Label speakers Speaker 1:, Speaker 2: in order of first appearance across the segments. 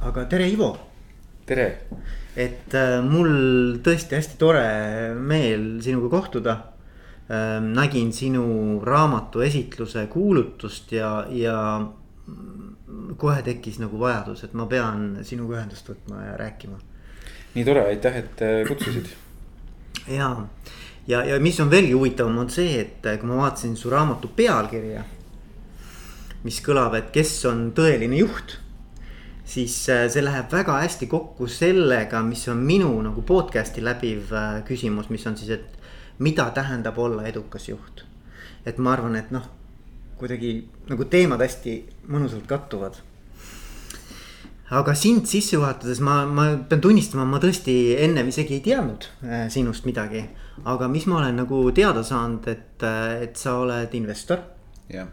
Speaker 1: aga tere, Ivo.
Speaker 2: tere.
Speaker 1: et äh, mul tõesti hästi tore meel sinuga kohtuda äh,. nägin sinu raamatu esitluse kuulutust ja, ja kohe tekkis nagu vajadus, et ma pean sinuga ühendust võtma ja rääkima.
Speaker 2: nii tore, aitäh, et äh, kutsusid.
Speaker 1: ja, ja, ja mis on veelgi huvitavam, on see, et äh, kui ma vaatasin su raamatu pealkirja. mis kõlab, et kes on tõeline juht siis äh, see läheb väga hästi kokku sellega, mis on minu nagu podcast'i läbiv äh, küsimus, mis on siis, et mida tähendab olla edukas juht. et ma arvan, et noh, kuidagi nagu teemad hästi mõnusalt kattuvad. aga sind sisse juhatades ma, ma pean tunnistama, ma tõesti ennem isegi ei teadnud äh, sinust midagi. aga mis ma olen nagu teada saanud, et, et sa oled investor.
Speaker 2: jah.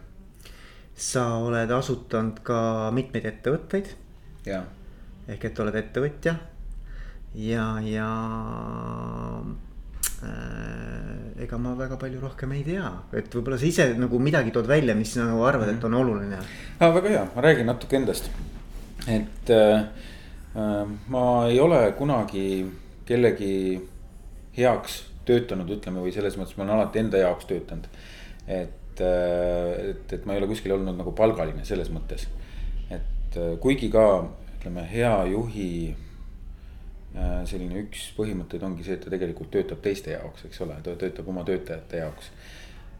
Speaker 1: sa oled asutanud ka mitmeid ettevõtteid ehk et oled ettevõtja ja, ja äh, ega ma väga palju rohkem ei tea, et võib-olla sa ise nagu midagi tood välja, mis nagu arvad, et on oluline
Speaker 2: ah,. väga hea, ma räägin natuke endast. et äh, äh, ma ei ole kunagi kellegi heaks töötanud, ütleme, või selles mõttes ma olen alati enda jaoks töötanud. et, äh, et, et ma ei ole kuskil olnud nagu palgaline selles mõttes et äh, kuigi ka ütleme, hea juhi äh, selline üks põhimõtteid ongi see, et ta tegelikult töötab teiste jaoks, eks ole, ta töötab oma töötajate jaoks.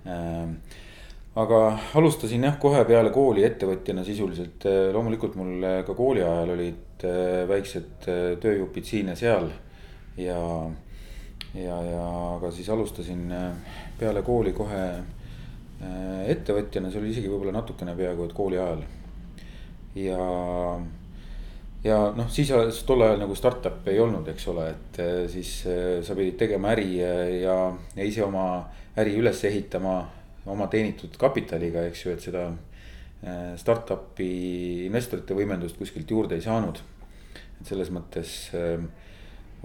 Speaker 2: Ähm, aga alustasin jah, kohe peale kooli ettevõtjana sisuliselt, äh, loomulikult mul ka kooli ajal olid väiksed tööjupid siin ja seal. ja, ja, ja aga siis alustasin peale kooli kohe ettevõtjana, see oli isegi võib-olla natukene peaaegu et kooli ajal ja, ja noh, siis tol ajal nagu startup'e ei olnud, eks ole, et eh, siis eh, sa pidid tegema äri eh, ja, ja ise oma äri üles ehitama oma teenitud kapitaliga, eks ju, et seda startup'i investorite võimendust kuskilt juurde ei saanud. et selles mõttes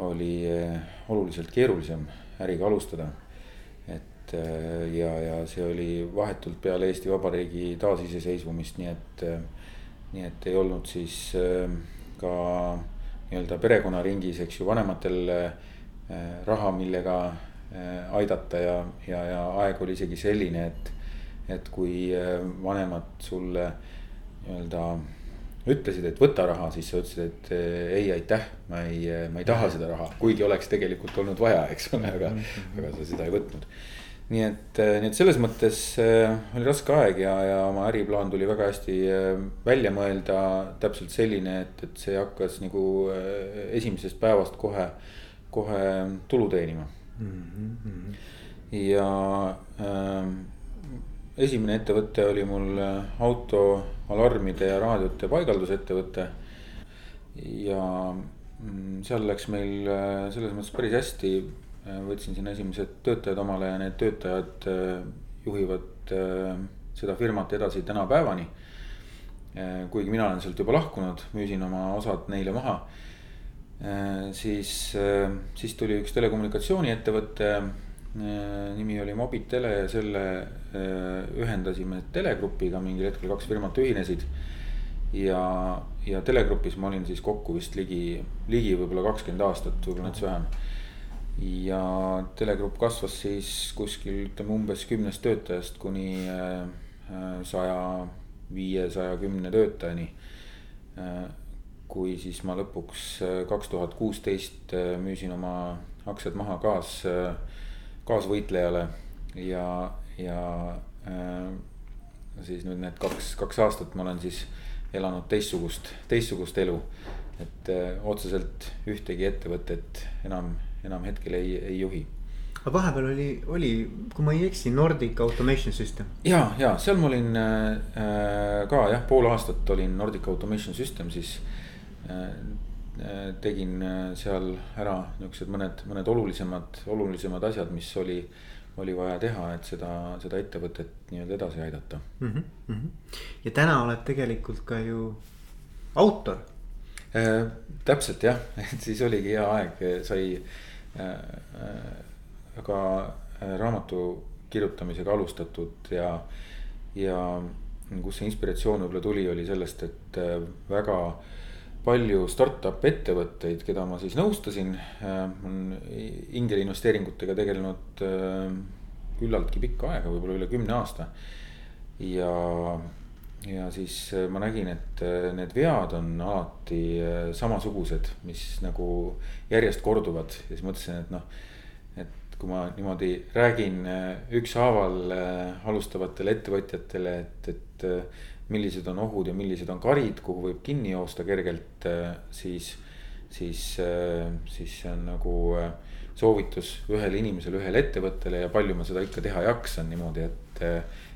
Speaker 2: oli oluliselt keerulisem äriga alustada. et ja, ja see oli vahetult peale Eesti Vabariigi taasiseseisvumist, nii et nii et ei olnud siis ähm, ka nii-öelda perekonnaringis, eks ju, vanematel äh, raha, millega äh, aidata ja, ja, ja aeg oli isegi selline, et. et kui äh, vanemad sulle nii-öelda ütlesid, et võta raha, siis sa ütlesid, et ei, aitäh, ma ei, ma ei taha seda raha, kuigi oleks tegelikult olnud vaja, eks ole, aga, aga sa seda ei võtnud nii et, äh, nii et selles mõttes äh, oli raske aeg ja, ja oma äriplaan tuli väga hästi äh, välja mõelda. täpselt selline, et, et see hakkas nagu esimesest päevast kohe, kohe tulu teenima mm. -hmm. ja äh, esimene ettevõte oli mul autoalarmide ja raadiote paigaldusettevõte. ja mm, seal läks meil selles mõttes päris hästi võtsin sinna esimesed töötajad omale ja need töötajad äh, juhivad äh, seda firmat edasi tänapäevani. kuigi mina olen sealt juba lahkunud, müüsin oma osad neile maha. siis, siis tuli üks telekommunikatsiooniettevõte, nimi oli Mobitele ja selle ühendasime Telegrupiga, mingil hetkel kaks firmat ühinesid. ja, ja Telegrupis ma olin siis kokku vist ligi, ligi võib-olla kakskümmend aastat, võib-olla natuke vähem ja telegrupp kasvas siis kuskil ütleme umbes kümnest töötajast kuni äh, saja viie, saja kümne töötajani. Äh, kui siis ma lõpuks äh, kaks tuhat kuusteist müüsin oma aktsiad maha kaas, kaasvõitlejale ja, ja siis nüüd need kaks, kaks aastat ma olen siis elanud teistsugust, teistsugust elu. et otseselt ühtegi ettevõtet enam enam hetkel ei, ei juhi.
Speaker 1: aga vahepeal oli, oli, kui ma ei eksi, Nordic Automation System.
Speaker 2: ja, ja seal ma olin äh, ka jah, pool aastat olin Nordic Automation System, siis äh, äh tegin äh, seal ära niuksed mõned, mõned olulisemad, olulisemad asjad, mis oli, oli vaja teha, et seda, seda ettevõtet nii-öelda edasi aidata mm.
Speaker 1: -hmm. ja täna oled tegelikult ka ju autor
Speaker 2: äh,. täpselt jah, et siis oligi hea aeg, sai aga äh, raamatu kirjutamisega alustatud ja, ja kus see inspiratsioon võib-olla tuli, oli sellest, et äh, väga palju startup ettevõtteid, keda ma siis nõustasin. on ingeliinvesteeringutega tegelenud küllaltki pikka aega, võib-olla üle kümne aasta. ja, ja siis ma nägin, et need vead on alati samasugused, mis nagu järjest korduvad. Ja siis mõtlesin, et noh kui ma niimoodi räägin äh, ükshaaval äh, alustavatele ettevõtjatele, et, et äh, millised on ohud ja millised on karid, kuhu võib kinni joosta kergelt, siis, siis, siis see on nagu soovitus ühele inimesele, ühele ettevõttele ja palju ma seda ikka teha jaksan niimoodi, et,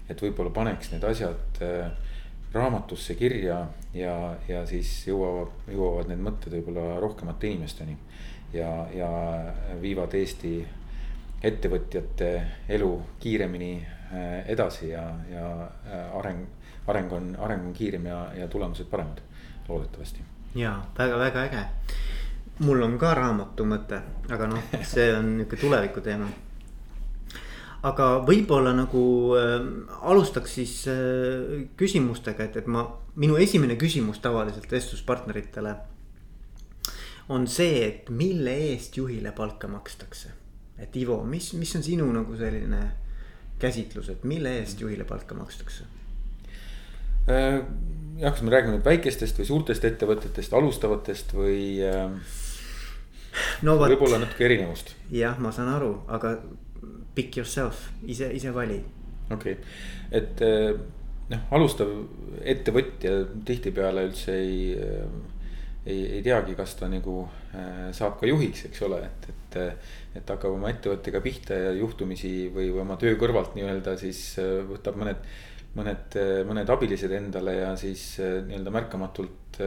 Speaker 2: et võib-olla paneks need asjad raamatusse kirja ja, ja siis jõuavad, jõuavad need mõtted võib-olla rohkemate inimesteni. ja, ja viivad Eesti ettevõtjate elu kiiremini äh, edasi ja, ja äh, areng, areng on, areng on kiirem ja, ja tulemused paremad, loodetavasti.
Speaker 1: ja väga-väga äge. mul on ka raamatu mõte, aga noh, see on nihuke tuleviku teema. Aga võib-olla nagu äh, alustaks siis äh, küsimustega, et, et ma, minu esimene küsimus tavaliselt vestluspartneritele on see, et mille eest juhile palka makstakse et Ivo, mis, mis on sinu nagu selline käsitlus, et mille eest juhile palka makstakse?
Speaker 2: Äh, jah, kas me räägime nüüd väikestest või suurtest ettevõtetest, alustavatest või äh,? no vot. võib-olla natuke erinevust.
Speaker 1: jah, ma saan aru, aga pick yourself, ise, ise vali.
Speaker 2: okei okay., et äh, noh, alustav ettevõtja tihtipeale üldse ei äh, ei, ei teagi, kas ta nagu äh, saab ka juhiks, eks ole, et, et. et hakkab oma ettevõttega pihta ja juhtumisi või, või oma töö kõrvalt nii-öelda siis võtab mõned. mõned, mõned abilised endale ja siis nii-öelda märkamatult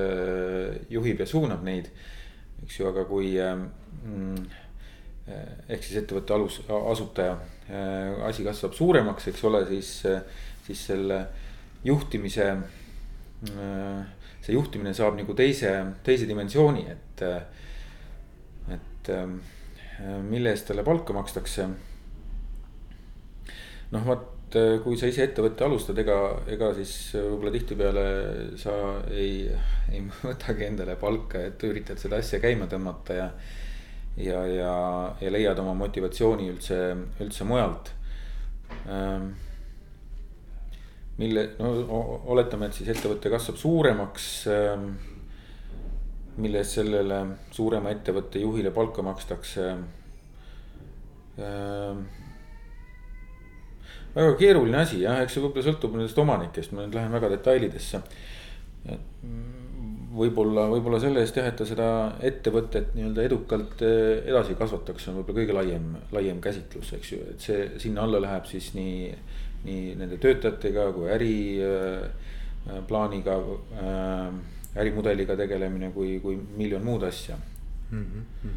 Speaker 2: juhib ja suunab neid. eks ju, aga kui mm, ehk siis ettevõtte alus, asutaja äh, asi kasvab suuremaks, eks ole, siis, siis selle juhtimise see juhtimine saab nagu teise, teise dimensiooni, et. et mille eest talle palka makstakse. noh, vot kui sa ise ettevõtte alustad, ega, ega siis võib-olla tihtipeale sa ei, ei võtagi endale palka, et üritad seda asja käima tõmmata ja. Ja, ja, ja leiad oma motivatsiooni üldse, üldse mujalt mille, no oletame, et siis ettevõte kasvab suuremaks. Ähm, mille eest sellele suurema ettevõtte juhile palka makstakse. Ähm, väga keeruline asi jah, eks see võib-olla sõltub nendest omanikest, ma nüüd lähen väga detailidesse. Võib-olla, võib-olla selle eest jah, et ta seda ettevõtet nii-öelda edukalt äh, edasi kasvataks, on võib-olla kõige laiem, laiem käsitlus, eks ju, et see sinna alla läheb siis nii nii nende töötajatega kui äriplaaniga äh, äh,, ärimudeliga tegelemine kui, kui miljon muud asja mm. -hmm.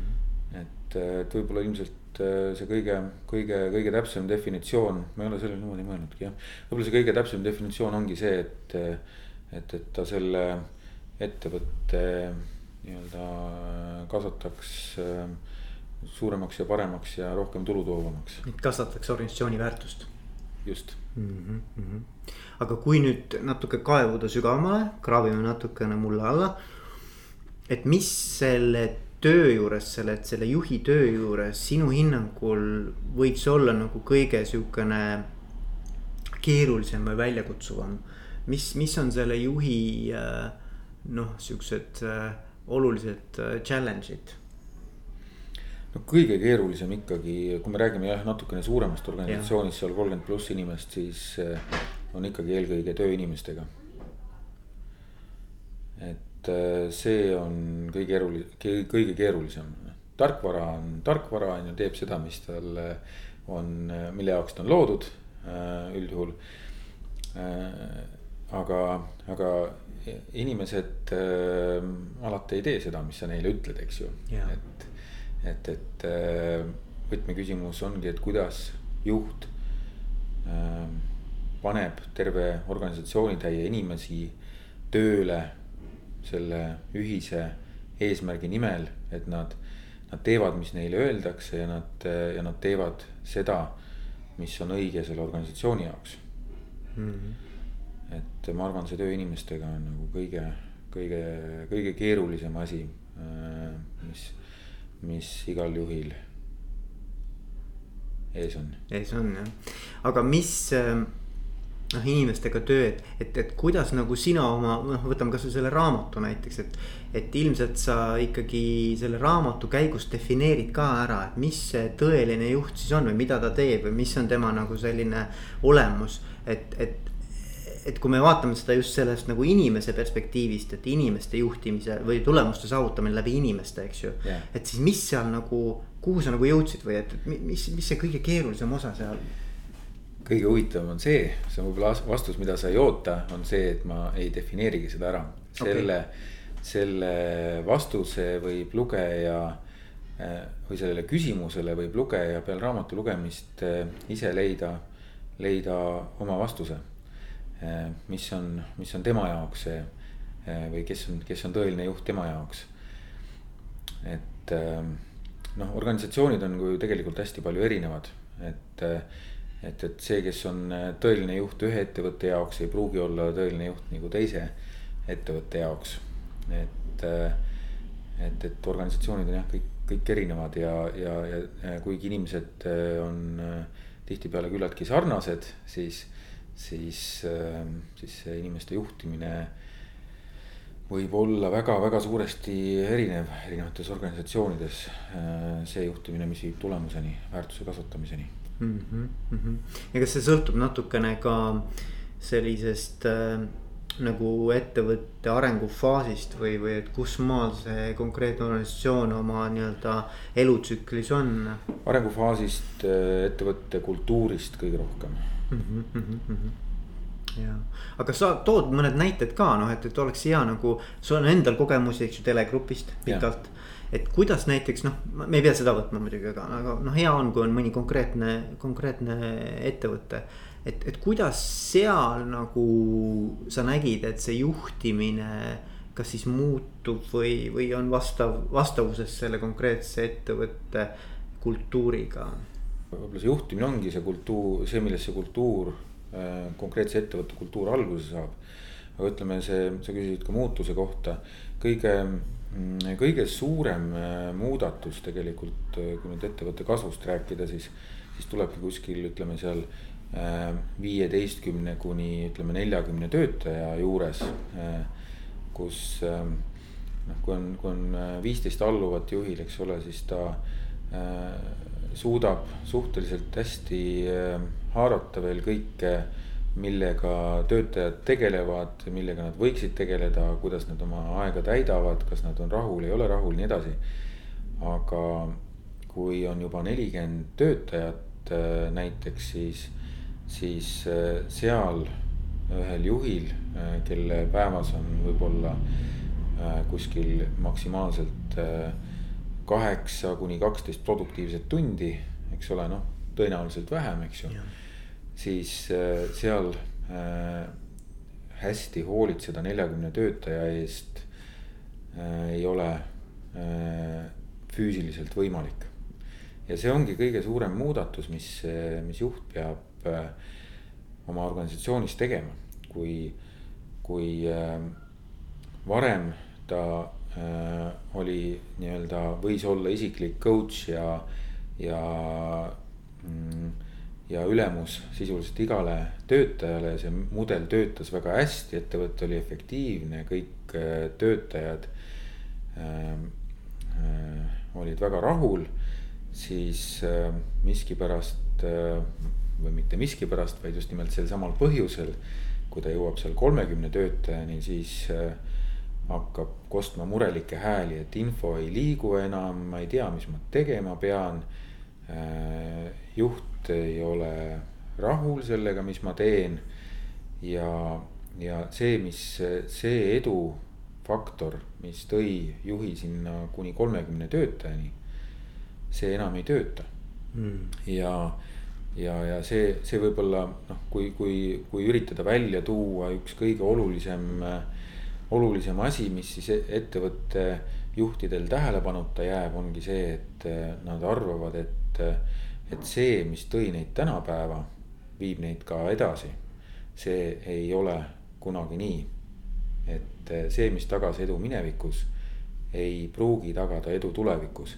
Speaker 2: et, et võib-olla ilmselt äh, see kõige, kõige, kõige täpsem definitsioon, ma ei ole sellele niimoodi mõelnudki jah. võib-olla see kõige täpsem definitsioon ongi see, et, et, et ta selle ettevõtte nii-öelda kasvataks äh, suuremaks ja paremaks ja rohkem tulu toovamaks.
Speaker 1: kasvataks organisatsiooni väärtust
Speaker 2: just
Speaker 1: mm. -hmm. aga kui nüüd natuke kaevuda sügavamale, kraavime natukene mulle alla. et mis selle töö juures, selle, selle juhi töö juures sinu hinnangul võiks olla nagu kõige sihukene keerulisem või väljakutsuvam. mis, mis on selle juhi äh, noh, siuksed äh, olulised äh, challenge'id
Speaker 2: no kõige keerulisem ikkagi, kui me räägime jah, natukene suuremast organisatsioonist, seal kolmkümmend pluss inimest, siis eh, on ikkagi eelkõige tööinimestega. et see on kõige keerulisem, kõige keerulisem. tarkvara on tarkvara on ju, teeb seda, mis tal on, mille jaoks ta on loodud üldjuhul. aga, aga inimesed alati ei tee seda, mis sa neile ütled, eks ju, et et, et äh, võtmeküsimus ongi, et kuidas juht äh, paneb terve organisatsioonitäie inimesi tööle selle ühise eesmärgi nimel, et nad, nad teevad, mis neile öeldakse ja nad, ja nad teevad seda, mis on õige selle organisatsiooni jaoks mm. -hmm. Et ma arvan, see töö inimestega on nagu kõige, kõige, kõige keerulisem asi, mis, mis igal juhil ees on.
Speaker 1: ees on jah, aga mis noh, inimestega töö, et, et, et kuidas nagu sina oma noh, võtame kasvõi selle raamatu näiteks, et. et ilmselt sa ikkagi selle raamatu käigus defineerid ka ära, et mis see tõeline juht siis on või mida ta teeb või mis on tema nagu selline olemus, et, et et kui me vaatame seda just sellest nagu inimese perspektiivist, et inimeste juhtimise või tulemuste saavutamine läbi inimeste, eks ju yeah.. et siis mis seal nagu, kuhu sa nagu jõudsid või et, mis, mis see kõige keerulisem osa seal
Speaker 2: kõige huvitavam on see, see on võib-olla vastus, mida sa ei oota, on see, et ma ei defineerigi seda ära. selle okay., selle vastuse võib lugeja eh, või sellele küsimusele võib lugeja peale raamatu lugemist eh, ise leida, leida oma vastuse. Eh, mis on, mis on tema jaoks see või kes on, kes on tõeline juht tema jaoks. et noh, organisatsioonid on ju tegelikult hästi palju erinevad, et et, et see, kes on äh, tõeline juht ühe ettevõtte jaoks, ei pruugi olla tõeline juht nagu teise ettevõtte jaoks. et, äh, et, et organisatsioonid on jah, kõik, kõik erinevad ja, ja, ja kuigi inimesed äh, on tihtipeale küllaltki sarnased, siis, siis, siis see inimeste juhtimine võib olla väga-väga suuresti erinev erinevates organisatsioonides. see juhtimine, mis viib tulemuseni, väärtuse kasvatamiseni
Speaker 1: mm. -hmm. ja kas see sõltub natukene ka sellisest äh, nagu ettevõtte arengufaasist või, või et kus maal see konkreetne organisatsioon oma nii-öelda elutsüklis on?
Speaker 2: arengufaasist, äh, ettevõtte kultuurist kõige rohkem mm. -hmm,
Speaker 1: ja, aga sa tood mõned näited ka noh, et, et oleks hea nagu, sul on endal kogemusi, eks ju, telegrupist pikalt et kuidas näiteks noh, me ei pea seda võtma muidugi, aga, aga noh, hea on, kui on mõni konkreetne, konkreetne ettevõte. et, et kuidas seal nagu sa nägid, et see juhtimine kas siis muutub või, või on vastav, vastavuses selle konkreetse ettevõtte kultuuriga?
Speaker 2: Võib-olla see juhtimine ongi see kultuur, see, millest see kultuur, äh, konkreetse ettevõtte kultuur alguse saab. aga ütleme, see, sa küsisid ka muutuse kohta, kõige Mm, kõige suurem äh, muudatus tegelikult, äh, kui nüüd ettevõtte kasvust rääkida, siis, siis tulebki kuskil ütleme seal viieteistkümne kuni ütleme neljakümne töötaja juures. kus noh, kui on, kui on viisteist alluvat juhil, eks ole, siis ta suudab suhteliselt hästi haarata veel kõike millega töötajad tegelevad, millega nad võiksid tegeleda, kuidas nad oma aega täidavad, kas nad on rahul, ei ole rahul, nii edasi. aga kui on juba nelikümmend töötajat äh, näiteks, siis, siis äh, seal ühel juhil, äh, kelle päevas on võib-olla kuskil maksimaalselt kaheksa kuni kaksteist produktiivset tundi, eks ole, noh, tõenäoliselt vähem, eks ju. Siis äh, seal äh, hästi hoolitseda neljakümne töötaja eest äh, ei ole füüsiliselt võimalik. ja see ongi kõige suurem muudatus, mis, mis juht peab oma organisatsioonis tegema, kui, kui varem ta oli nii-öelda, võis olla isiklik coach ja, ja mm, ja ülemus sisuliselt igale töötajale, see mudel töötas väga hästi, ettevõte oli efektiivne, kõik äh, töötajad äh, äh, olid väga rahul. siis äh, miskipärast äh, või mitte miskipärast, vaid just nimelt sel samal põhjusel, kui ta jõuab seal kolmekümne töötajani, siis äh, hakkab kostma murelikke hääli, et info ei liigu enam, ma ei tea, mis ma tegema pean äh, juht ei ole rahul sellega, mis ma teen. ja, ja see, mis see edufaktor, mis tõi juhi sinna kuni kolmekümne töötajani. see enam ei tööta mm. ja, ja, ja see, see võib-olla noh, kui, kui, kui üritada välja tuua üks kõige olulisem, olulisem asi, mis siis ettevõtte juhtidel tähelepanuta jääb, ongi see, et nad arvavad, et et see, mis tõi neid tänapäeva, viib neid ka edasi. see ei ole kunagi nii. et see, mis tagas edu minevikus, ei pruugi tagada edu tulevikus.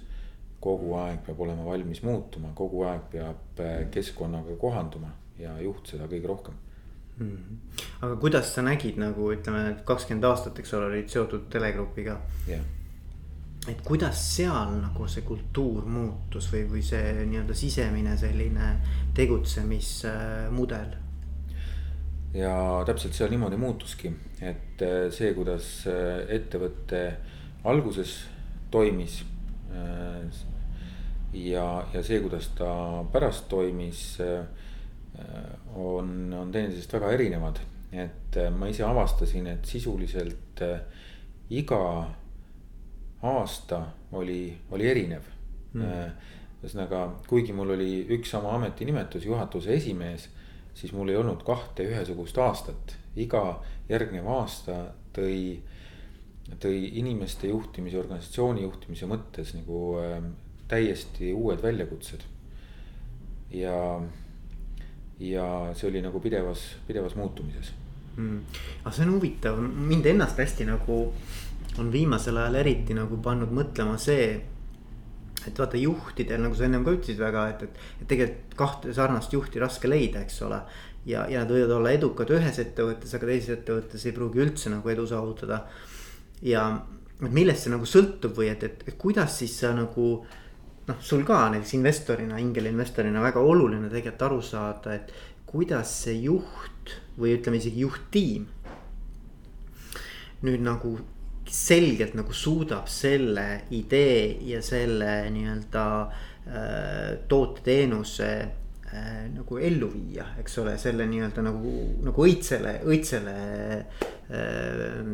Speaker 2: kogu aeg peab olema valmis muutuma, kogu aeg peab keskkonnaga kohanduma ja juht seda kõige rohkem.
Speaker 1: Aga kuidas sa nägid nagu ütleme, kakskümmend aastat, eks ole, olid seotud telegrupiga
Speaker 2: yeah..
Speaker 1: et kuidas seal nagu see kultuur muutus või, või see nii-öelda sisemine selline tegutsemismudel?
Speaker 2: ja täpselt seal niimoodi muutuski, et äh, see, kuidas äh, ettevõte alguses toimis. Äh, ja, ja see, kuidas ta pärast toimis on, on teineteisest väga erinevad. et äh, ma ise avastasin, et sisuliselt äh, iga aasta oli, oli erinev mm.. ühesõnaga, kuigi mul oli üks sama ametinimetus, juhatuse esimees, siis mul ei olnud kahte ühesugust aastat. iga järgnev aasta tõi, tõi inimeste juhtimise, organisatsiooni juhtimise mõttes nagu äh, täiesti uued väljakutsed. ja ja see oli nagu pidevas, pidevas muutumises
Speaker 1: mm.. aga see on huvitav, mind ennast hästi nagu on viimasel ajal eriti nagu pannud mõtlema see. et vaata juhtidel, nagu sa ennem ka ütlesid väga, et, et, et tegelikult kahte sarnast juhti raske leida, eks ole. ja, ja nad võivad olla edukad ühes ettevõttes, aga teises ettevõttes ei pruugi üldse nagu edu saavutada. ja, et millest see nagu sõltub või et, et, et kuidas siis sa nagu noh, sul ka näiteks investorina, ingelinvestorina väga oluline tegelikult aru saada, et kuidas see juht või ütleme isegi juhttiim. nüüd nagu selgelt nagu suudab selle idee ja selle nii-öelda äh, toote-teenuse äh, nagu ellu viia, eks ole, selle nii-öelda nagu, nagu õitsele, õitsele äh,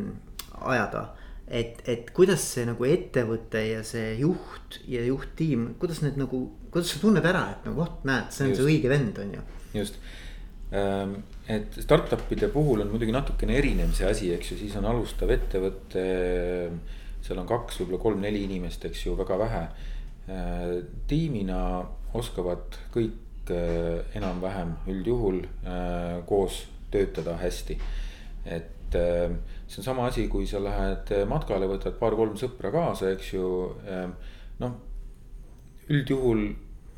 Speaker 1: ajada et, et kuidas see nagu ettevõte ja see juht ja juhttiim, kuidas need nagu, kuidas sa tunned ära, et nagu vot näed, see on just. see õige vend, on ju.
Speaker 2: just, ehm, et startup'ide puhul on muidugi natukene erinev see asi, eks ju, siis on alustav ettevõte. seal on kaks, võib-olla kolm-neli inimest, eks ju, väga vähe. Ehm, tiimina oskavad kõik ehm, enam-vähem üldjuhul koos töötada hästi, et see on sama asi, kui sa lähed matkale, võtad paar-kolm sõpra kaasa, eks ju. Ehm, noh, üldjuhul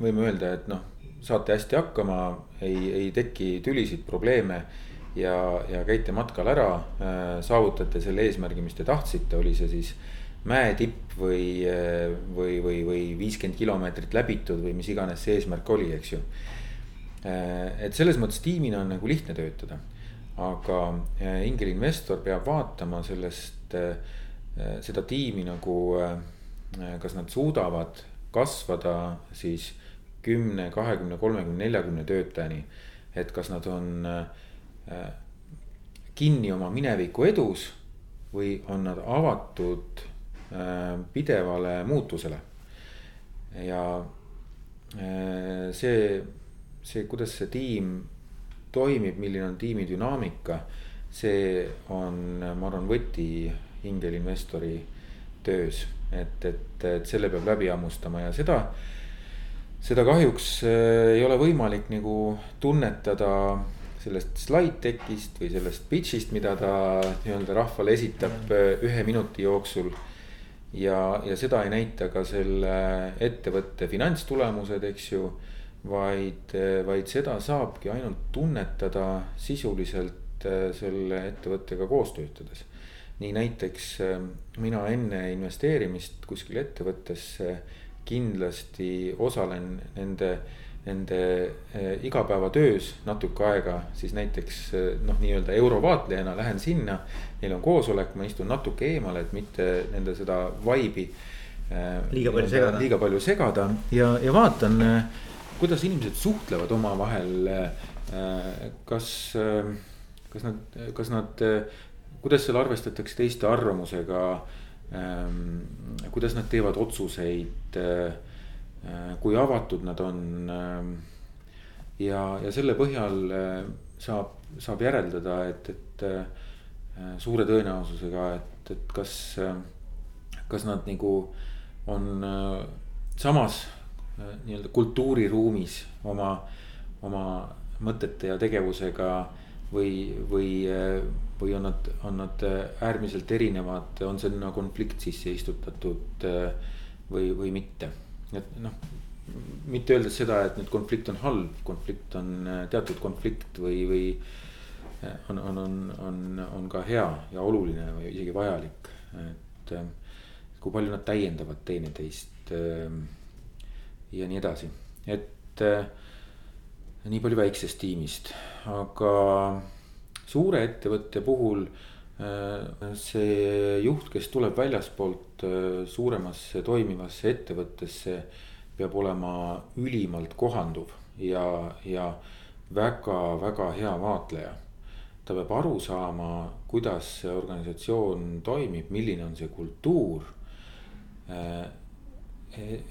Speaker 2: võime öelda, et noh, saate hästi hakkama, ei, ei teki tülisid, probleeme. ja, ja käite matkal ära, ehm, saavutate selle eesmärgi, mis te tahtsite, oli see siis mäetipp või, või, või, või viiskümmend kilomeetrit läbitud või mis iganes see eesmärk oli, eks ju. Et selles mõttes tiimina on nagu lihtne töötada aga äh, ingelinvestor peab vaatama sellest, äh, seda tiimi nagu, kas nad suudavad kasvada siis kümne, kahekümne, kolmekümne, neljakümne töötajani. et kas nad on kinni oma mineviku edus või on nad avatud pidevale muutusele. ja see, see, kuidas see tiim toimib, milline on tiimi dünaamika. see on, ma arvan, võti ingelinvestori töös, et, et, et selle peab läbi hammustama ja seda. seda kahjuks äh, ei ole võimalik nagu tunnetada sellest slide deck'ist või sellest pitch'ist, mida ta nii-öelda rahvale esitab äh, ühe minuti jooksul. ja, ja seda ei näita ka selle ettevõtte finantstulemused, eks ju vaid, vaid seda saabki ainult tunnetada sisuliselt äh, selle ettevõttega koos töötades. nii näiteks äh, mina enne investeerimist kuskil ettevõttesse kindlasti osalen nende, nende äh, igapäevatöös natuke aega, siis näiteks noh, nii-öelda eurovaatlejana lähen sinna. Neil on koosolek, ma istun natuke eemale, et mitte nende seda vibe'i.
Speaker 1: liiga palju segada.
Speaker 2: liiga palju segada ja, ja vaatan kuidas inimesed suhtlevad omavahel, äh, kas, äh, kas nad, kas nad, kuidas seal arvestatakse teiste arvamusega? Kuidas nad teevad otsuseid, äh, kui avatud nad on? Ja, ja selle põhjal saab, saab järeldada, et, et suure tõenäosusega, et, et kas, kas nad nagu on samas Äh, nii-öelda kultuuriruumis oma, oma mõtete ja tegevusega või, või, või on nad, on nad äärmiselt erinevad, on sinna konflikt sisse istutatud või, või mitte. et noh, mitte öeldes seda, et nüüd konflikt on halb, konflikt on teatud konflikt või, või on, on, on, on, on ka hea ja oluline või isegi vajalik, et kui palju nad täiendavad teineteist ja nii edasi, et nii palju väiksest tiimist, aga suure ettevõtte puhul äh, see juht, kes tuleb väljaspoolt äh, suuremasse toimivasse ettevõttesse, peab olema ülimalt kohanduv ja, ja väga-väga hea vaatleja. ta peab aru saama, kuidas see organisatsioon toimib, milline on see kultuur. E-,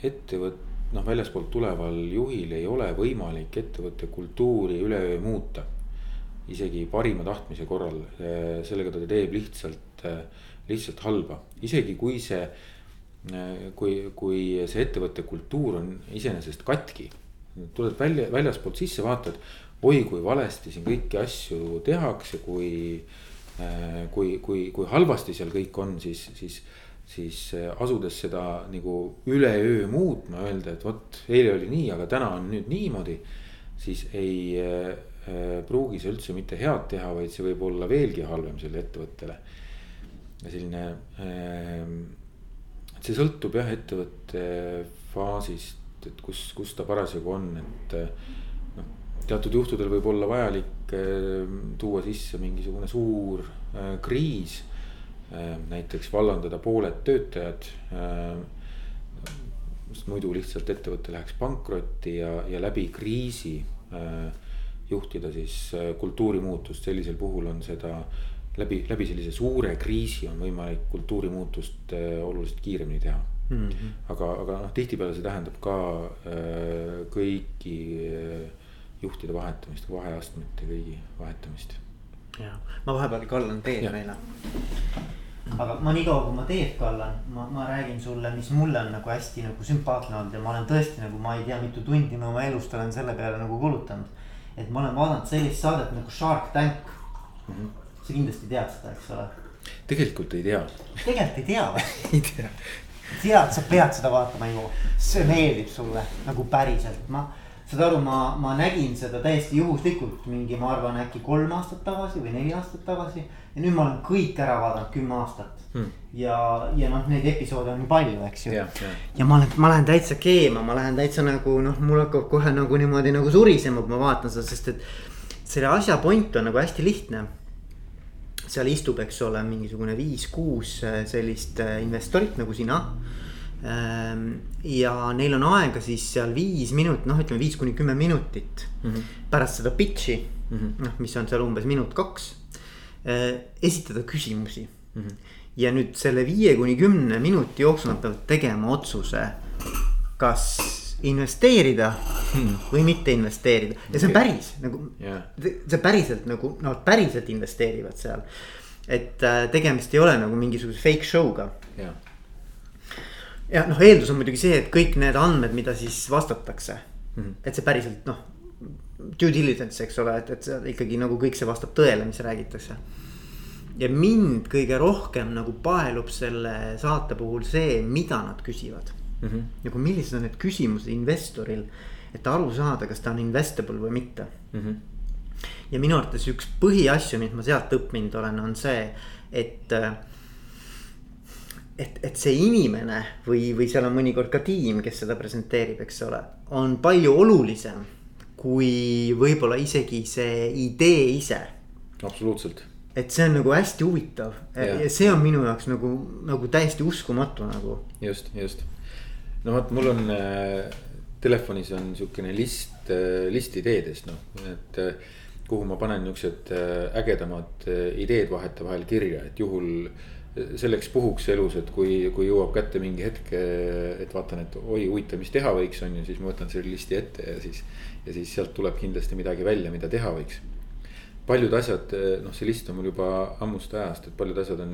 Speaker 2: ettevõtte noh, väljaspoolt tuleval juhil ei ole võimalik ettevõtte kultuuri üleöö muuta. isegi parima tahtmise korral, sellega ta teeb lihtsalt, lihtsalt halba, isegi kui see. Kui, kui see ettevõtte kultuur on iseenesest katki, tuled välja, väljaspoolt sisse, vaatad, oi kui valesti siin kõiki asju tehakse, kui. kui, kui, kui halvasti seal kõik on, siis, siis siis äh, asudes seda nagu üleöö muutma, öelda, et vot eile oli nii, aga täna on nüüd niimoodi. siis ei äh, äh, pruugi see üldse mitte head teha, vaid see võib olla veelgi halvem sellele ettevõttele. ja selline äh,, et see sõltub jah, ettevõtte faasist, et kus, kus ta parasjagu on, et noh. teatud juhtudel võib olla vajalik äh, tuua sisse mingisugune suur äh, kriis Äh, näiteks vallandada pooled töötajad. Äh, sest muidu lihtsalt ettevõte läheks pankrotti ja, ja läbi kriisi äh, juhtida siis kultuurimuutust, sellisel puhul on seda läbi, läbi sellise suure kriisi on võimalik kultuurimuutust oluliselt kiiremini teha mm. -hmm. aga, aga noh, tihtipeale see tähendab ka äh, kõiki juhtide vahetamist, vaheastmete kõigi vahetamist.
Speaker 1: ja, ma vahepeal kallan teed meile aga ma niikaua, kui ma teed kallan, ma, ma räägin sulle, mis mulle on nagu hästi nagu sümpaatne olnud ja ma olen tõesti nagu ma ei tea, mitu tundi ma oma elust olen selle peale nagu kulutanud. et ma olen vaadanud sellist saadet nagu Shark Tank mm. -hmm. sa kindlasti tead seda, eks ole?
Speaker 2: tegelikult ei tea.
Speaker 1: tegelikult ei tea või
Speaker 2: ei tea.
Speaker 1: tead, sa pead seda vaatama, Ivo, see meeldib sulle nagu päriselt, ma saad aru, ma, ma nägin seda täiesti juhuslikult mingi, ma arvan, äkki kolm aastat tagasi või neli aastat tagasi ja nüüd ma olen kõik ära vaadanud kümme aastat hmm.. ja, ja noh, neid episoode on nii palju, eks ju. ja ma olen, ma lähen täitsa keema, ma lähen täitsa nagu noh, mul hakkab kohe nagu niimoodi nagu surisema, kui ma vaatan seda, sest et. selle asja point on nagu hästi lihtne. seal istub, eks ole, mingisugune viis-kuus äh, sellist äh, investorit nagu sina ja neil on aega siis seal viis minutit, noh, ütleme viis kuni kümme minutit mm -hmm. pärast seda pitch'i mm -hmm., noh, mis on seal umbes minut-kaks Äh, esitada küsimusi mm. -hmm. ja nüüd selle viie kuni kümne minuti jooksul nad peavad tegema otsuse, kas investeerida hmm. või mitte investeerida ja see on päris nagu yeah., see päriselt nagu nad no, päriselt investeerivad seal. et äh, tegemist ei ole nagu mingisuguse fake show'ga yeah.. Ja noh, eeldus on muidugi see, et kõik need andmed, mida siis vastatakse mm, -hmm. et see päriselt noh due diligence, eks ole, et, et see ikkagi nagu kõik see vastab tõele, mis räägitakse. ja mind kõige rohkem nagu paelub selle saate puhul see, mida nad küsivad mm. -hmm. nagu millised on need küsimused investoril, et aru saada, kas ta on investable või mitte mm. -hmm. ja minu arvates üks põhiasju, mis ma sealt õppinud olen, on see, et et, et see inimene või, või seal on mõnikord ka tiim, kes seda presenteerib, eks ole, on palju olulisem kui võib-olla isegi see idee ise.
Speaker 2: absoluutselt.
Speaker 1: et see on nagu hästi huvitav ja. ja see on minu jaoks nagu, nagu täiesti uskumatu nagu.
Speaker 2: just, just. no vot, mul on äh, telefonis on sihukene list äh,, list ideedest noh, et äh, kuhu ma panen niuksed äh, ägedamad äh, ideed vahetevahel kirja, et juhul selleks puhuks elus, et kui, kui jõuab kätte mingi hetk, et vaatan, et oi huvitav, mis teha võiks, on ju, siis ma võtan selle listi ette ja siis ja siis sealt tuleb kindlasti midagi välja, mida teha võiks. paljud asjad, noh, see list on mul juba ammust ajast, et paljud asjad on,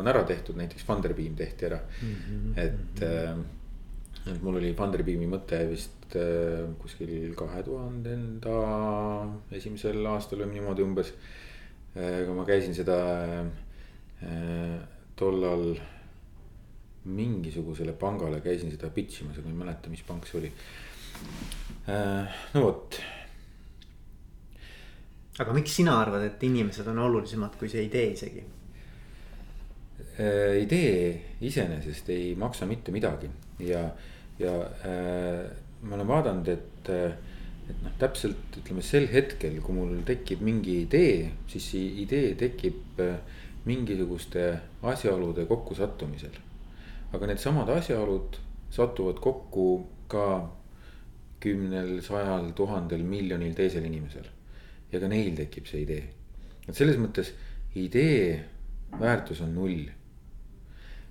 Speaker 2: on ära tehtud, näiteks Funderbeam tehti ära mm. -hmm. et, äh, et mul oli Funderbeami mõte vist äh, kuskil kahe tuhandenda esimesel aastal või niimoodi umbes kui ma käisin seda tollal mingisugusele pangale käisin seda pitch imas, aga ma ei mäleta, mis pank see oli. no vot.
Speaker 1: aga miks sina arvad, et inimesed on olulisemad kui see idee isegi?
Speaker 2: idee iseenesest ei maksa mitte midagi ja, ja äh, ma olen vaadanud, et, et noh, täpselt ütleme sel hetkel, kui mul tekib mingi idee, siis see idee tekib äh, mingisuguste asjaolude kokkusattumisel. aga needsamad asjaolud satuvad kokku ka kümnel, sajal, tuhandel, miljonil teisel inimesel. ja ka neil tekib see idee. et selles mõttes idee väärtus on null.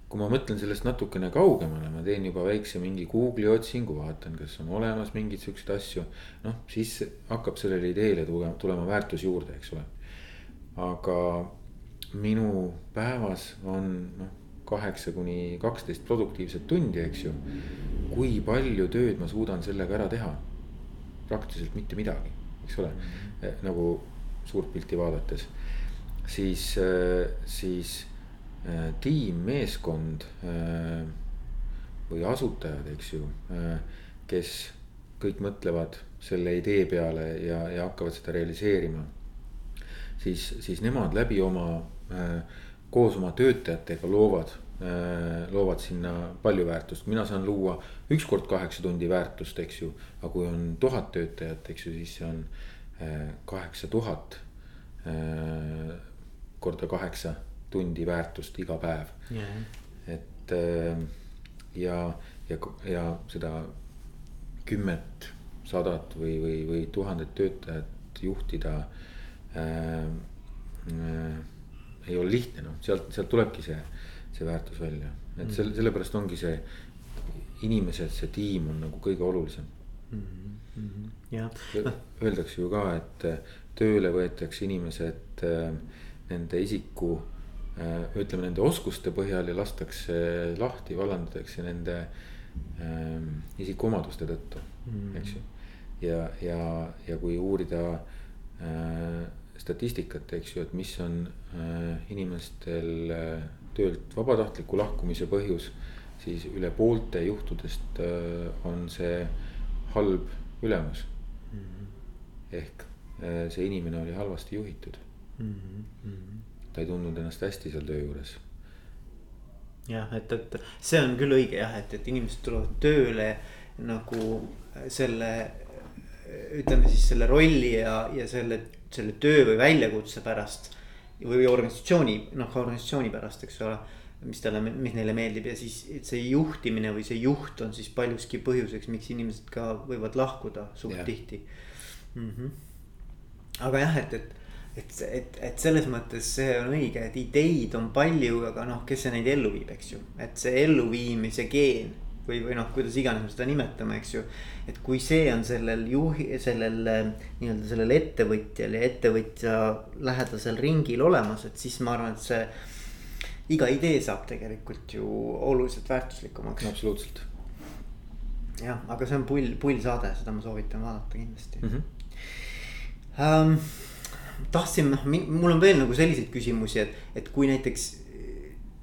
Speaker 2: kui ma mõtlen sellest natukene kaugemale, ma teen juba väikse mingi Google'i otsingu, vaatan, kas on olemas mingeid siukseid asju. noh, siis hakkab sellele ideele tulema, väärtus juurde, eks ole. aga minu päevas on noh, kaheksa kuni kaksteist produktiivset tundi, eks ju. kui palju tööd ma suudan sellega ära teha? praktiliselt mitte midagi, eks ole, eh, nagu suurt pilti vaadates. siis, eh, siis eh, tiim, meeskond või asutajad, eks ju, kes kõik mõtlevad selle idee peale ja, ja hakkavad seda realiseerima siis, siis nemad läbi oma koos oma töötajatega loovad, äh, loovad sinna palju väärtust, mina saan luua üks kord kaheksa tundi väärtust, eks ju. aga kui on tuhat töötajat, eks ju, siis see on äh, kaheksa tuhat korda kaheksa tundi väärtust iga päev yeah.. et ja, ja, ja seda kümmet, sadat või, või, või tuhandet töötajat juhtida äh,. Äh, ei ole lihtne, noh, sealt, sealt tulebki see, see väärtus välja, et mm. selle, sellepärast ongi see inimesed, see tiim on nagu kõige olulisem mm.
Speaker 1: -hmm. jah.
Speaker 2: Öeldakse ju ka, et äh, tööle võetakse inimesed äh, nende isiku äh,, ütleme nende oskuste põhjal ja lastakse lahti, vallandatakse nende isikuomaduste tõttu mm, -hmm. eks ju. ja, ja, ja kui uurida statistikat, eks ju, et mis on äh, inimestel äh, töölt vabatahtliku lahkumise põhjus. siis üle poolte juhtudest äh, on see halb ülemus mm. -hmm. ehk see inimene oli halvasti juhitud mm. -hmm. ta ei tundnud ennast hästi seal töö juures
Speaker 1: jah, et, et see on küll õige jah, et, et inimesed tulevad tööle nagu selle ütleme siis selle rolli ja, ja selle selle töö või väljakutse pärast. või organisatsiooni, noh organisatsiooni pärast, eks ole. mis talle, mis neile meeldib ja siis see juhtimine või see juht on siis paljuski põhjuseks, miks inimesed ka võivad lahkuda suht yeah. tihti mm. -hmm. aga jah, et, et et, et, et selles mõttes see on õige, et ideid on palju, aga noh, kes see neid ellu viib, eks ju, et see elluviimise geen või, või noh, kuidas iganes me seda nimetame, eks ju. et kui see on sellel juhi, sellel nii-öelda sellel ettevõtjal ja ettevõtja lähedasel ringil olemas, et siis ma arvan, et see. iga idee saab tegelikult ju oluliselt väärtuslikumaks.
Speaker 2: absoluutselt.
Speaker 1: jah, aga see on pull, pull saade, seda ma soovitan vaadata kindlasti mm. -hmm. Um, tahtsin, noh, mul on veel nagu selliseid küsimusi, et, et kui näiteks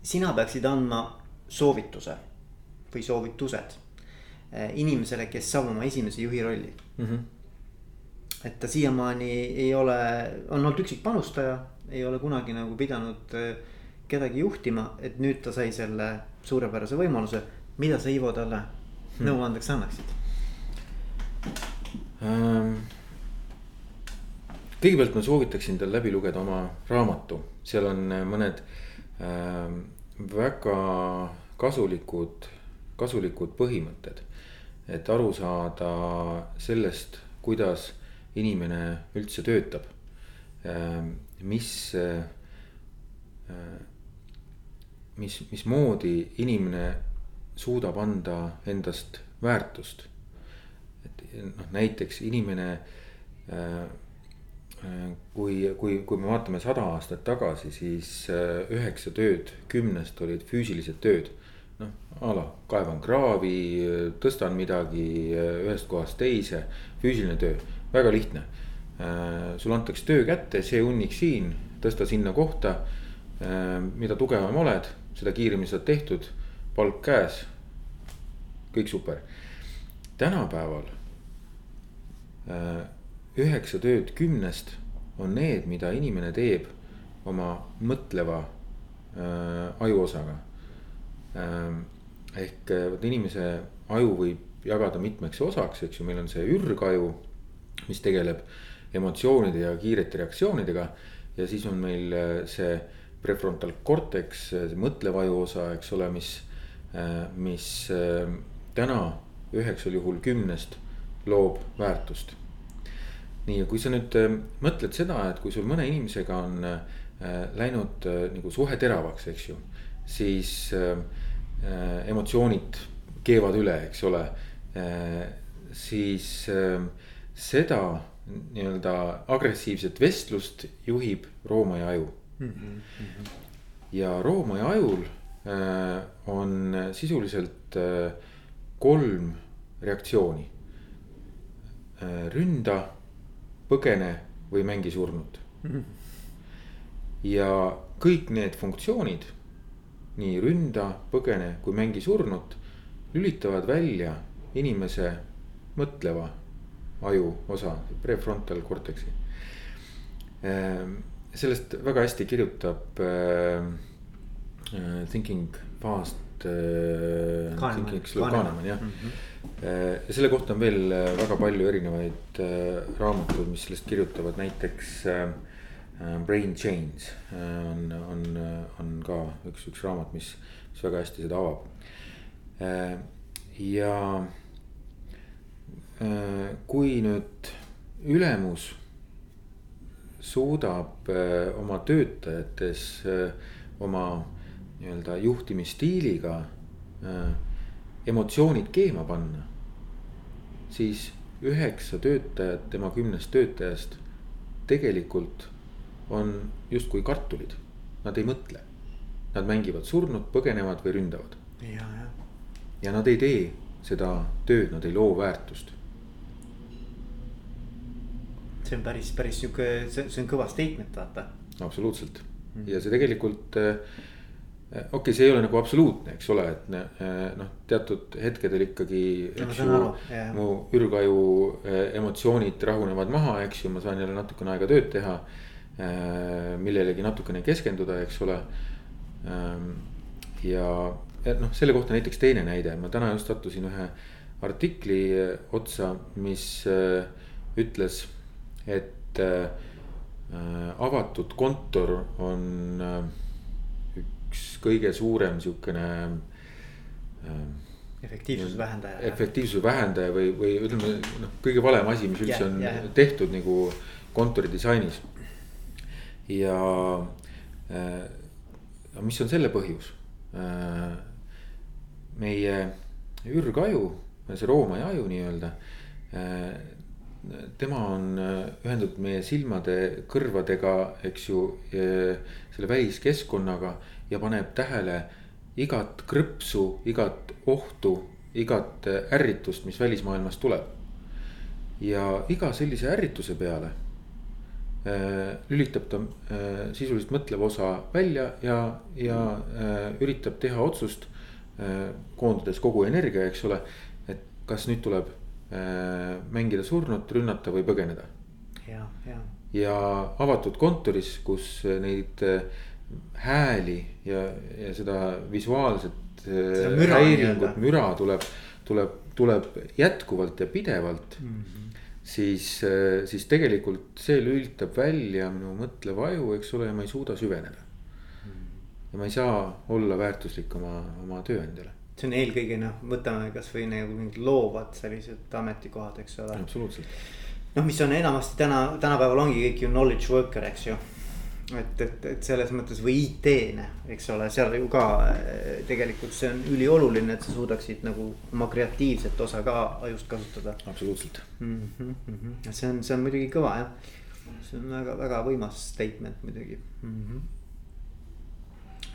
Speaker 1: sina peaksid andma soovituse või soovitused eh, inimesele, kes saab oma esimese juhi rolli mm. -hmm. et ta siiamaani ei ole, on olnud üksikpanustaja, ei ole kunagi nagu pidanud eh, kedagi juhtima, et nüüd ta sai selle suurepärase võimaluse. mida sa Ivo talle hmm. nõuandeks annaksid
Speaker 2: ähm.? kõigepealt ma soovitaksin tal läbi lugeda oma raamatu, seal on eh, mõned äh, väga kasulikud kasulikud põhimõtted. et aru saada sellest, kuidas inimene üldse töötab. Ehm, mis, ehm, mis, mismoodi inimene suudab anda endast väärtust. et noh, näiteks inimene ehm, kui, kui, kui me vaatame sada aastat tagasi, siis üheksa tööd kümnest olid füüsilised tööd noh, a la kaevan kraavi, tõstan midagi ühest kohast teise, füüsiline töö, väga lihtne. Äh, sulle antakse töö kätte, see hunnik siin, tõsta sinna kohta. mida tugevam oled, seda kiiremini saad tehtud, palk käes. kõik super. tänapäeval üheksa tööd kümnest on need, mida inimene teeb oma mõtleva ajuosaga. Ehk vot inimese aju võib jagada mitmeks osaks, eks ju, meil on see ürgaju, mis tegeleb emotsioonide ja kiirete reaktsioonidega. ja siis on meil see prefrontal cortex, see mõtlev ajuosa, eks ole, mis, mis täna üheksal juhul kümnest loob väärtust. nii, ja kui sa nüüd mõtled seda, et kui sul mõne inimesega on läinud nagu suhe teravaks, eks ju, siis emotsioonid keevad üle, eks ole. siis seda nii-öelda agressiivset vestlust juhib roomaaia aju mm. -hmm. ja roomaaia ajul äh, on sisuliselt äh, kolm reaktsiooni äh,. ründa, põgene või mängi surnut mm. -hmm. ja kõik need funktsioonid, nii ründa, põgene kui mängi surnut, lülitavad välja inimese mõtleva aju osa, prefrontal cortex'i. Ehm, sellest väga hästi kirjutab äh, Thinking Fast. Thinking Slow Kahneman jah mm. -hmm. selle kohta on veel väga palju erinevaid raamatuid, mis sellest kirjutavad, näiteks äh, Brain Chains äh, on, on, on ka üks, üks raamat, mis, mis väga hästi seda avab äh,. ja Äh, kui nüüd ülemus suudab äh, oma töötajates äh, oma nii-öelda juhtimisstiiliga emotsioonid keema panna. siis üheksa töötajat tema kümnest töötajast tegelikult on justkui kartulid, nad ei mõtle. Nad mängivad surnud, põgenevad või ründavad.
Speaker 1: ja, ja.
Speaker 2: ja nad ei tee seda tööd, nad ei loo väärtust
Speaker 1: see on päris, päris sihuke, see, see on kõva statement, vaata.
Speaker 2: absoluutselt mm. ja see tegelikult äh, okei okay,, see ei ole nagu absoluutne, eks ole, et äh, noh, teatud hetkedel ikkagi. mu ürgaju emotsioonid rahunevad maha, eks ju, ma saan jälle natukene aega tööd teha. Millelegi natukene keskenduda, eks ole. Ähm, ja, noh, selle kohta näiteks teine näide, ma täna just sattusin ühe artikli otsa, mis ütles et äh, avatud kontor on äh, üks kõige suurem sihukene
Speaker 1: äh,. efektiivsuse vähendaja.
Speaker 2: efektiivsuse vähendaja või, või ütleme noh, kõige valem asi, mis üldse yeah, on yeah. tehtud nagu kontori disainis. Ja äh, mis on selle põhjus äh,? meie ürgaju, see roomaaia aju nii-öelda äh, tema on ühendatud meie silmade, kõrvadega, eks ju, selle väliskeskkonnaga ja paneb tähele igat krõpsu, igat ohtu, igat ärritust, mis välismaailmast tuleb. ja iga sellise ärrituse peale lülitab ta äh, sisuliselt mõtleva osa välja ja, ja äh, üritab teha otsust äh,, koondades kogu energia, eks ole, et kas nüüd tuleb Äh, mängida surnut, rünnata või põgeneda.
Speaker 1: ja, ja.
Speaker 2: ja avatud kontoris, kus neid äh, hääli ja, ja seda visuaalset äh, müra, häiringut, müra tuleb, tuleb, tuleb jätkuvalt ja pidevalt mm. -hmm. Siis, siis tegelikult see lülitab välja minu mõtleva aju, eks ole, ja ma ei suuda süveneda ja ma ei saa olla väärtuslik oma, oma tööandjale
Speaker 1: see on eelkõige noh, võtame kasvõi nagu mingid loovad sellised ametikohad, eks ole.
Speaker 2: absoluutselt.
Speaker 1: noh, mis on enamasti täna, tänapäeval ongi kõik ju knowledge worker, eks ju. Et, et, et selles mõttes või IT-ne, eks ole, seal ju ka eh, tegelikult see on ülioluline, et sa suudaksid nagu oma kreatiivset osa ka ajust kasutada.
Speaker 2: absoluutselt
Speaker 1: mm. -hmm, mm -hmm. see on, see on muidugi kõva jah, see on väga, väga võimas statement muidugi mm. -hmm.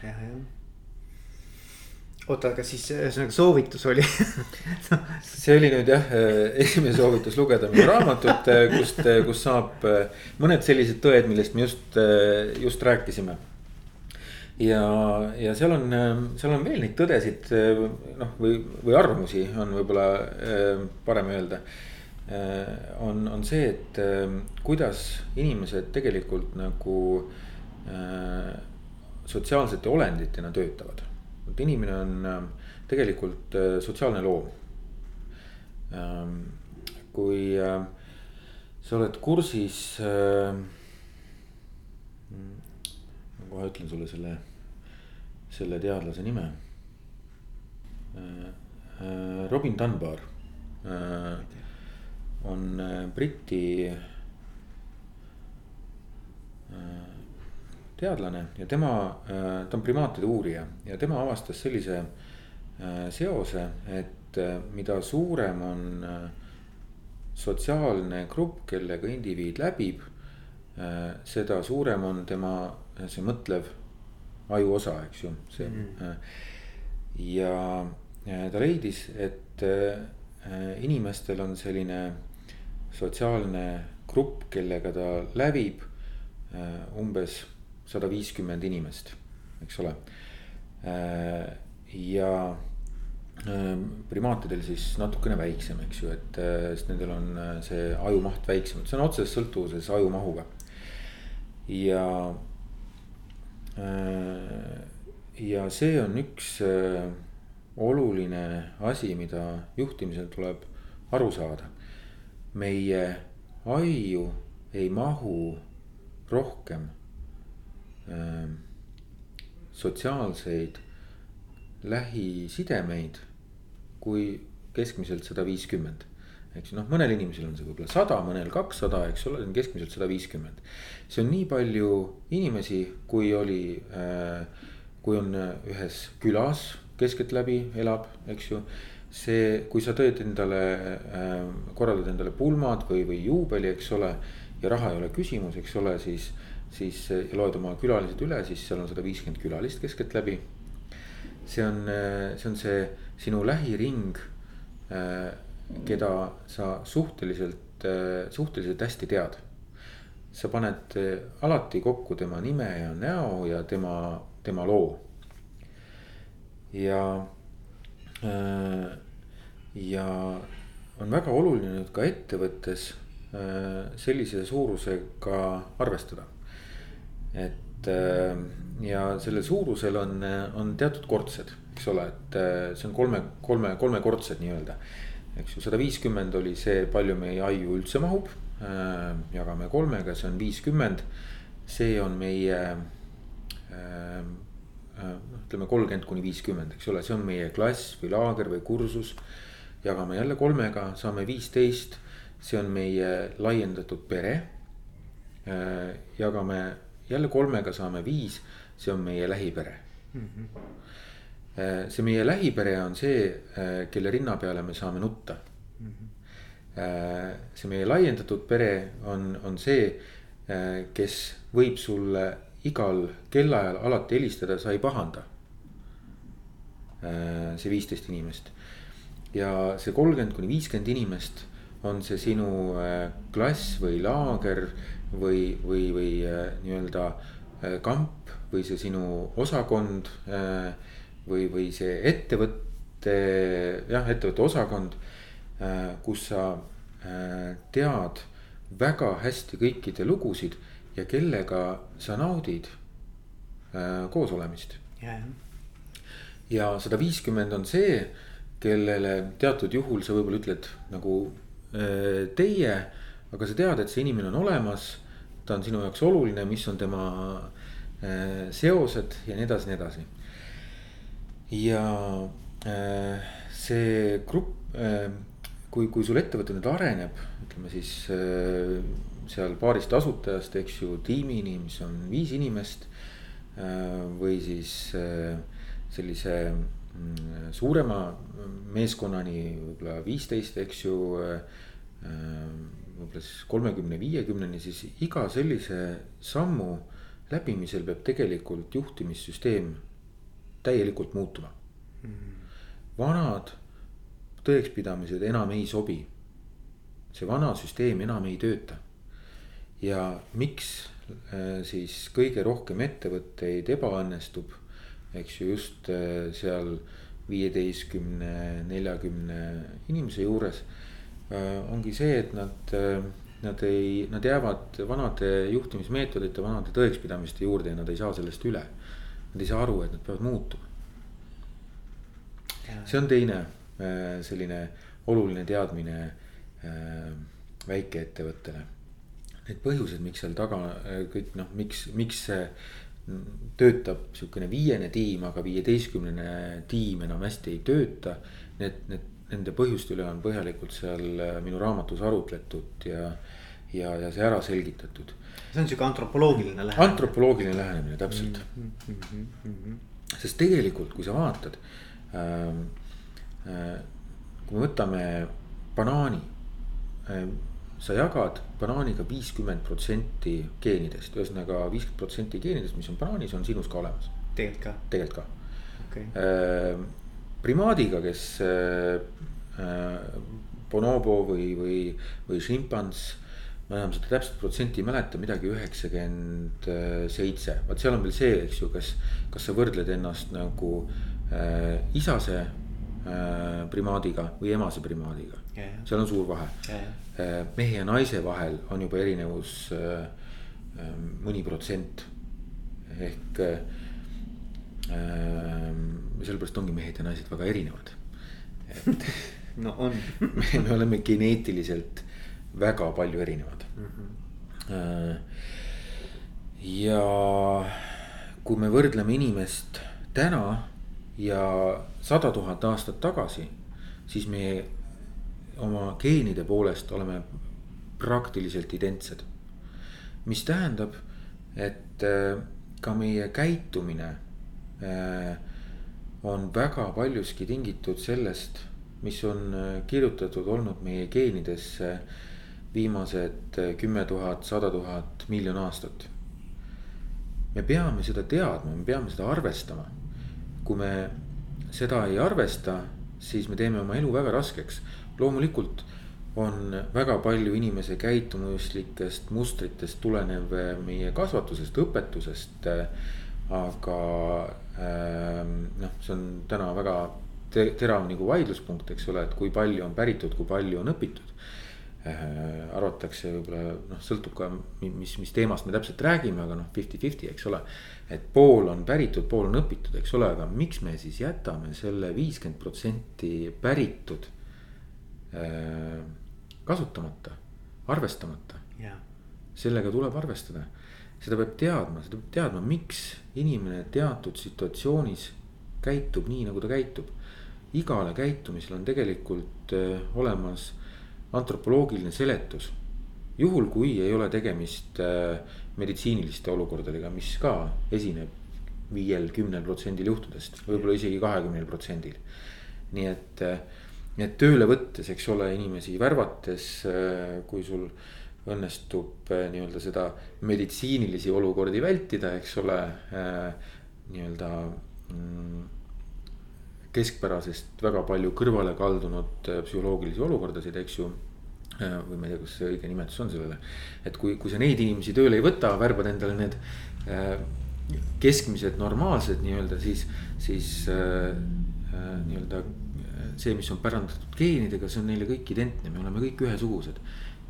Speaker 1: jah, jah oota, aga siis ühesõnaga soovitus oli
Speaker 2: see oli nüüd jah, esimene soovitus lugeda minu raamatut, kust, kus saab mõned sellised tõed, millest me just, just rääkisime. ja, ja seal on, seal on veel neid tõdesid noh, või, või arvamusi on võib-olla parem öelda. on, on see, et kuidas inimesed tegelikult nagu sotsiaalsete olenditena töötavad et inimene on ähm, tegelikult äh, sotsiaalne loom. Ähm, kui äh, sa oled kursis. Ähm, ma kohe ütlen sulle selle, selle teadlase nime. Äh, Robin Dunbar on Briti teadlane ja tema, äh, ta on primaatide uurija ja tema avastas sellise äh, seose, et äh, mida suurem on sotsiaalne grupp, kellega indiviid läbib, seda suurem on tema see mõtlev ajuosa, eks ju, see mm.. ja ta leidis, et inimestel on selline sotsiaalne grupp, kellega ta läbib umbes sada viiskümmend inimest, eks ole. Äh, ja äh, primaatidel siis natukene väiksem, eks ju, et äh, sest nendel on see ajumaht väiksem, et see on otseses sõltuvuses ajumahuga. ja, ja see on üks oluline asi, mida juhtimisel tuleb aru saada. meie aiu ei mahu rohkem sotsiaalseid lähisidemeid kui keskmiselt sada viiskümmend. eks noh, mõnel inimesel on see võib-olla sada, mõnel kakssada, eks ole, keskmiselt sada viiskümmend. see on nii palju inimesi, kui oli äh,, kui on ühes külas keskeltläbi elab, eks ju. see, kui sa teed endale äh,, korraldad endale pulmad või, või juubeli, eks ole. ja raha ei ole küsimus, eks ole, siis siis ja loed oma külalised üle, siis seal on sada viiskümmend külalist keskeltläbi. see on, see on see sinu lähiring, keda sa suhteliselt, suhteliselt hästi tead. sa paned alati kokku tema nime ja näo ja tema, tema loo. ja, ja on väga oluline nüüd ka ettevõttes sellise suurusega arvestada et äh, ja sellel suurusel on, on teatud kordsed, eks ole, et äh, see on kolme, kolme, kolmekordsed nii-öelda. eks ju, sada viiskümmend oli see, palju meie aiu üldse mahub. Äh, jagame kolmega, see on viiskümmend. see on meie ütleme kolmkümmend kuni viiskümmend, eks ole, see on meie klass või laager või kursus. jagame jälle kolmega, saame viisteist, see on meie laiendatud pere. jagame jälle kolmega saame viis, see on meie lähipere mm. -hmm. see meie lähipere on see, äh, kelle rinna peale me saame nutta mm. -hmm. see meie laiendatud pere on, on see, kes võib sulle igal kellaajal alati helistada, sa ei pahanda. see viisteist inimest ja see kolmkümmend kuni viiskümmend inimest on see sinu klass või laager või, või, või äh, nii-öelda äh, kamp või see sinu osakond. Äh, või, või see ettevõtte, jah, ettevõtte osakond, kus sa tead väga hästi kõikide lugusid ja kellega sa naudid koos olemist ja sada viiskümmend on see, kellele teatud juhul sa võib-olla ütled nagu teie aga sa tead, et see inimene on olemas. ta on sinu jaoks oluline, mis on tema äh, seosed ja nii edasi, nii edasi. ja äh, see grupp, äh, kui, kui sul ettevõte nüüd areneb, ütleme siis seal paarist asutajast, eks ju, tiimini, mis on viis inimest. või siis sellise mm, suurema meeskonnani, võib-olla viisteist, eks ju võib-olla siis kolmekümne, viiekümneni, siis iga sellise sammu läbimisel peab tegelikult juhtimissüsteem täielikult muutuma. vanad tõekspidamised enam ei sobi. see vana süsteem enam ei tööta. ja miks äh, siis kõige rohkem ettevõtteid ebaõnnestub, eks ju, just äh, seal viieteistkümne, neljakümne inimese juures. Äh, ongi see, et nad, nad ei, nad jäävad vanade juhtimismeetodite, vanade tõekspidamiste juurde ja nad ei saa sellest üle. Nad ei saa aru, et nad peavad muutuma. see on teine Äh, selline oluline teadmine äh, väikeettevõttele. Need põhjused, miks seal taga äh, kõik noh, miks, miks see töötab sihukene viiene tiim, aga viieteistkümnene tiim enam hästi ei tööta. Need, need, nende põhjuste üle on põhjalikult seal minu raamatus arutletud ja, ja, ja see ära selgitatud.
Speaker 1: see on sihuke antropoloogiline lähenemine.
Speaker 2: antropoloogiline lähenemine, täpselt mm. -hmm. Mm -hmm. sest tegelikult, kui sa vaatad ähm, Äh, kui me võtame banaani, äh, sa jagad banaaniga viiskümmend protsenti geenidest, ühesõnaga viiskümmend protsenti geenidest, mis on banaanis, on sinus ka olemas.
Speaker 1: tegelikult ka?
Speaker 2: tegelikult ka okay.. Äh, primaadiga, kes bonobo või, või, või šimpans ma enam seda täpset protsenti ei mäleta, midagi üheksakümmend seitse, vaat seal on veel see, eks ju, kas, kas sa võrdled ennast nagu äh, isase Äh, primaadiga või emase primaadiga. seal on suur vahe. Äh, mehe ja naise vahel on juba erinevus äh, mõni protsent. ehk sellepärast ongi mehed ja naised väga erinevad.
Speaker 1: et no on
Speaker 2: me, me oleme geneetiliselt väga palju erinevad mm. -hmm. ja kui me võrdleme inimest täna ja sada tuhat aastat tagasi, siis me oma geenide poolest oleme praktiliselt identsed. mis tähendab, et äh, ka meie käitumine on väga paljuski tingitud sellest, mis on äh, kirjutatud olnud meie geenidesse viimased kümme tuhat, sada tuhat, miljon aastat. me peame seda teadma, me peame seda arvestama kui me seda ei arvesta, siis me teeme oma elu väga raskeks. loomulikult on väga palju inimese käitumuslikest mustritest tulenev meie kasvatusest, õpetusest. aga noh, see on täna väga terav nagu vaidluspunkt, eks ole, et kui palju on päritud, kui palju on õpitud. Äh, arvatakse võib-olla noh, sõltub ka mis, mis teemast me täpselt räägime, aga noh, fifty-fifty, eks ole. et pool on päritud, pool on õpitud, eks ole, aga miks me siis jätame selle viiskümmend protsenti päritud äh, kasutamata, arvestamata? Yeah.. sellega tuleb arvestada, seda peab teadma, seda peab teadma, miks inimene teatud situatsioonis käitub nii, nagu ta käitub. igale käitumisele on tegelikult äh, olemas antropoloogiline seletus. juhul, kui ei ole tegemist äh, meditsiiniliste olukordadega, mis ka esineb viiel, kümnel protsendil juhtudest, võib-olla isegi kahekümnel protsendil. nii et, äh, et tööle võttes, eks ole, inimesi värvates, kui sul õnnestub nii-öelda seda meditsiinilisi olukordi vältida, eks ole, nii-öelda mm, keskpärasest väga palju kõrvale kaldunud äh, psühholoogilisi olukordasid, eks ju või ma ei tea, kas see õige nimetus on sellele. et kui, kui sa neid inimesi tööle ei võta, värbad endale need keskmised normaalsed nii-öelda, siis, siis nii-öelda see, mis on pärandatud geenidega, see on neile kõik identne, me oleme kõik ühesugused.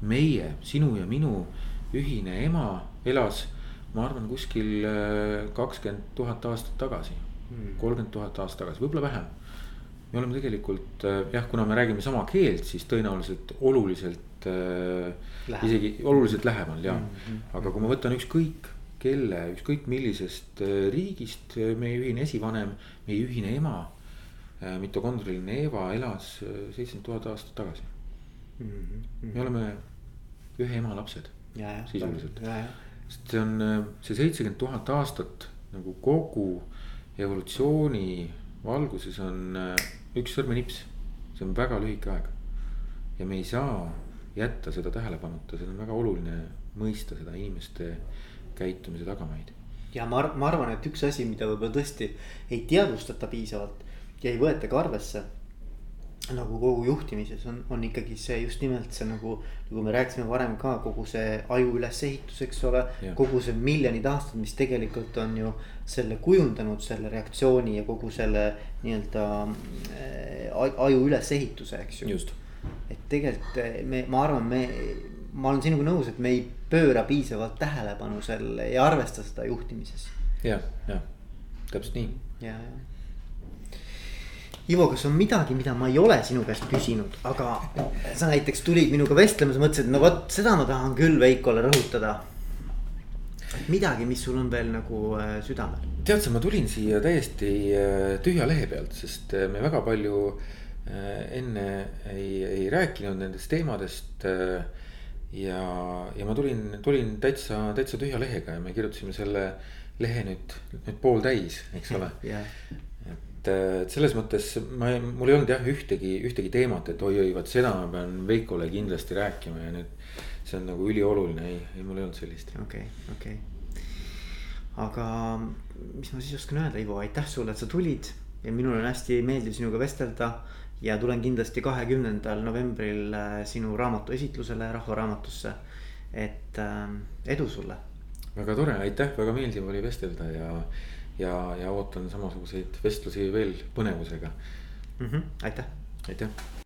Speaker 2: Meie, sinu ja minu ühine ema elas, ma arvan, kuskil kakskümmend tuhat aastat tagasi kolmkümmend tuhat aastat tagasi, võib-olla vähem. me oleme tegelikult äh, jah, kuna me räägime sama keelt, siis tõenäoliselt oluliselt äh,, isegi oluliselt lähemal ja mm. -hmm. aga kui ma võtan ükskõik kelle, ükskõik millisest äh, riigist äh, meie ühine esivanem, meie ühine ema äh,. mitokondriline Eva elas seitsekümmend tuhat aastat tagasi mm. -hmm. me oleme ühe ema lapsed sisuliselt, sest see on see seitsekümmend tuhat aastat nagu kogu evolutsiooni valguses on äh, üks sõrmenips, see on väga lühike aeg. ja me ei saa jätta seda tähelepanuta, seda on väga oluline mõista seda inimeste käitumise tagamaid.
Speaker 1: ja ma, ma arvan, et üks asi, mida võib-olla tõesti ei teadvustata piisavalt, ja ei võeta ka arvesse nagu kogu juhtimises on, on ikkagi see just nimelt see nagu, nagu me rääkisime varem ka kogu see aju ülesehitus, eks ole. kogu see miljonid aastad, mis tegelikult on ju selle kujundanud, selle reaktsiooni ja kogu selle nii-öelda äh, aju ülesehituse, eks ju. et tegelikult eh, me, ma arvan, me, ma olen sinuga nõus, et me ei pööra piisavalt tähelepanu selle ja arvesta seda juhtimises.
Speaker 2: jah, jah, täpselt nii.
Speaker 1: ja, ja Ivo, kas on midagi, mida ma ei ole sinu käest küsinud, aga sa näiteks tulid minuga vestlema, sa mõtlesid, no vot seda ma tahan küll Veikole rõhutada. midagi, mis sul on veel nagu äh, südamel?
Speaker 2: tead sa, ma tulin siia täiesti äh, tühja lehe pealt, sest äh, me väga palju enne ei, ei rääkinud nendest teemadest. ja, ja ma tulin, tulin täitsa, täitsa tühja lehega ja me kirjutasime selle lehe nüüd, nüüd pooltäis, eks ole
Speaker 1: yeah
Speaker 2: et selles mõttes ma, mul ei olnud jah ühtegi, ühtegi teemat, et oi-oi, vot seda ma pean Veikole kindlasti rääkima ja nüüd. see on nagu ülioluline, ei, ei mul ei olnud sellist.
Speaker 1: okei okay,, okei okay.. aga mis ma siis oskan öelda, Ivo, aitäh sulle, et sa tulid ja minul on hästi meeldiv sinuga vestelda. ja tulen kindlasti kahekümnendal novembril äh, sinu raamatu esitlusele Rahva Raamatusse. et äh, edu sulle.
Speaker 2: väga tore, aitäh, väga meeldiv oli vestelda ja ja, ja ootan samasuguseid vestlusi veel põnevusega
Speaker 1: mm. -hmm, aitäh.
Speaker 2: aitäh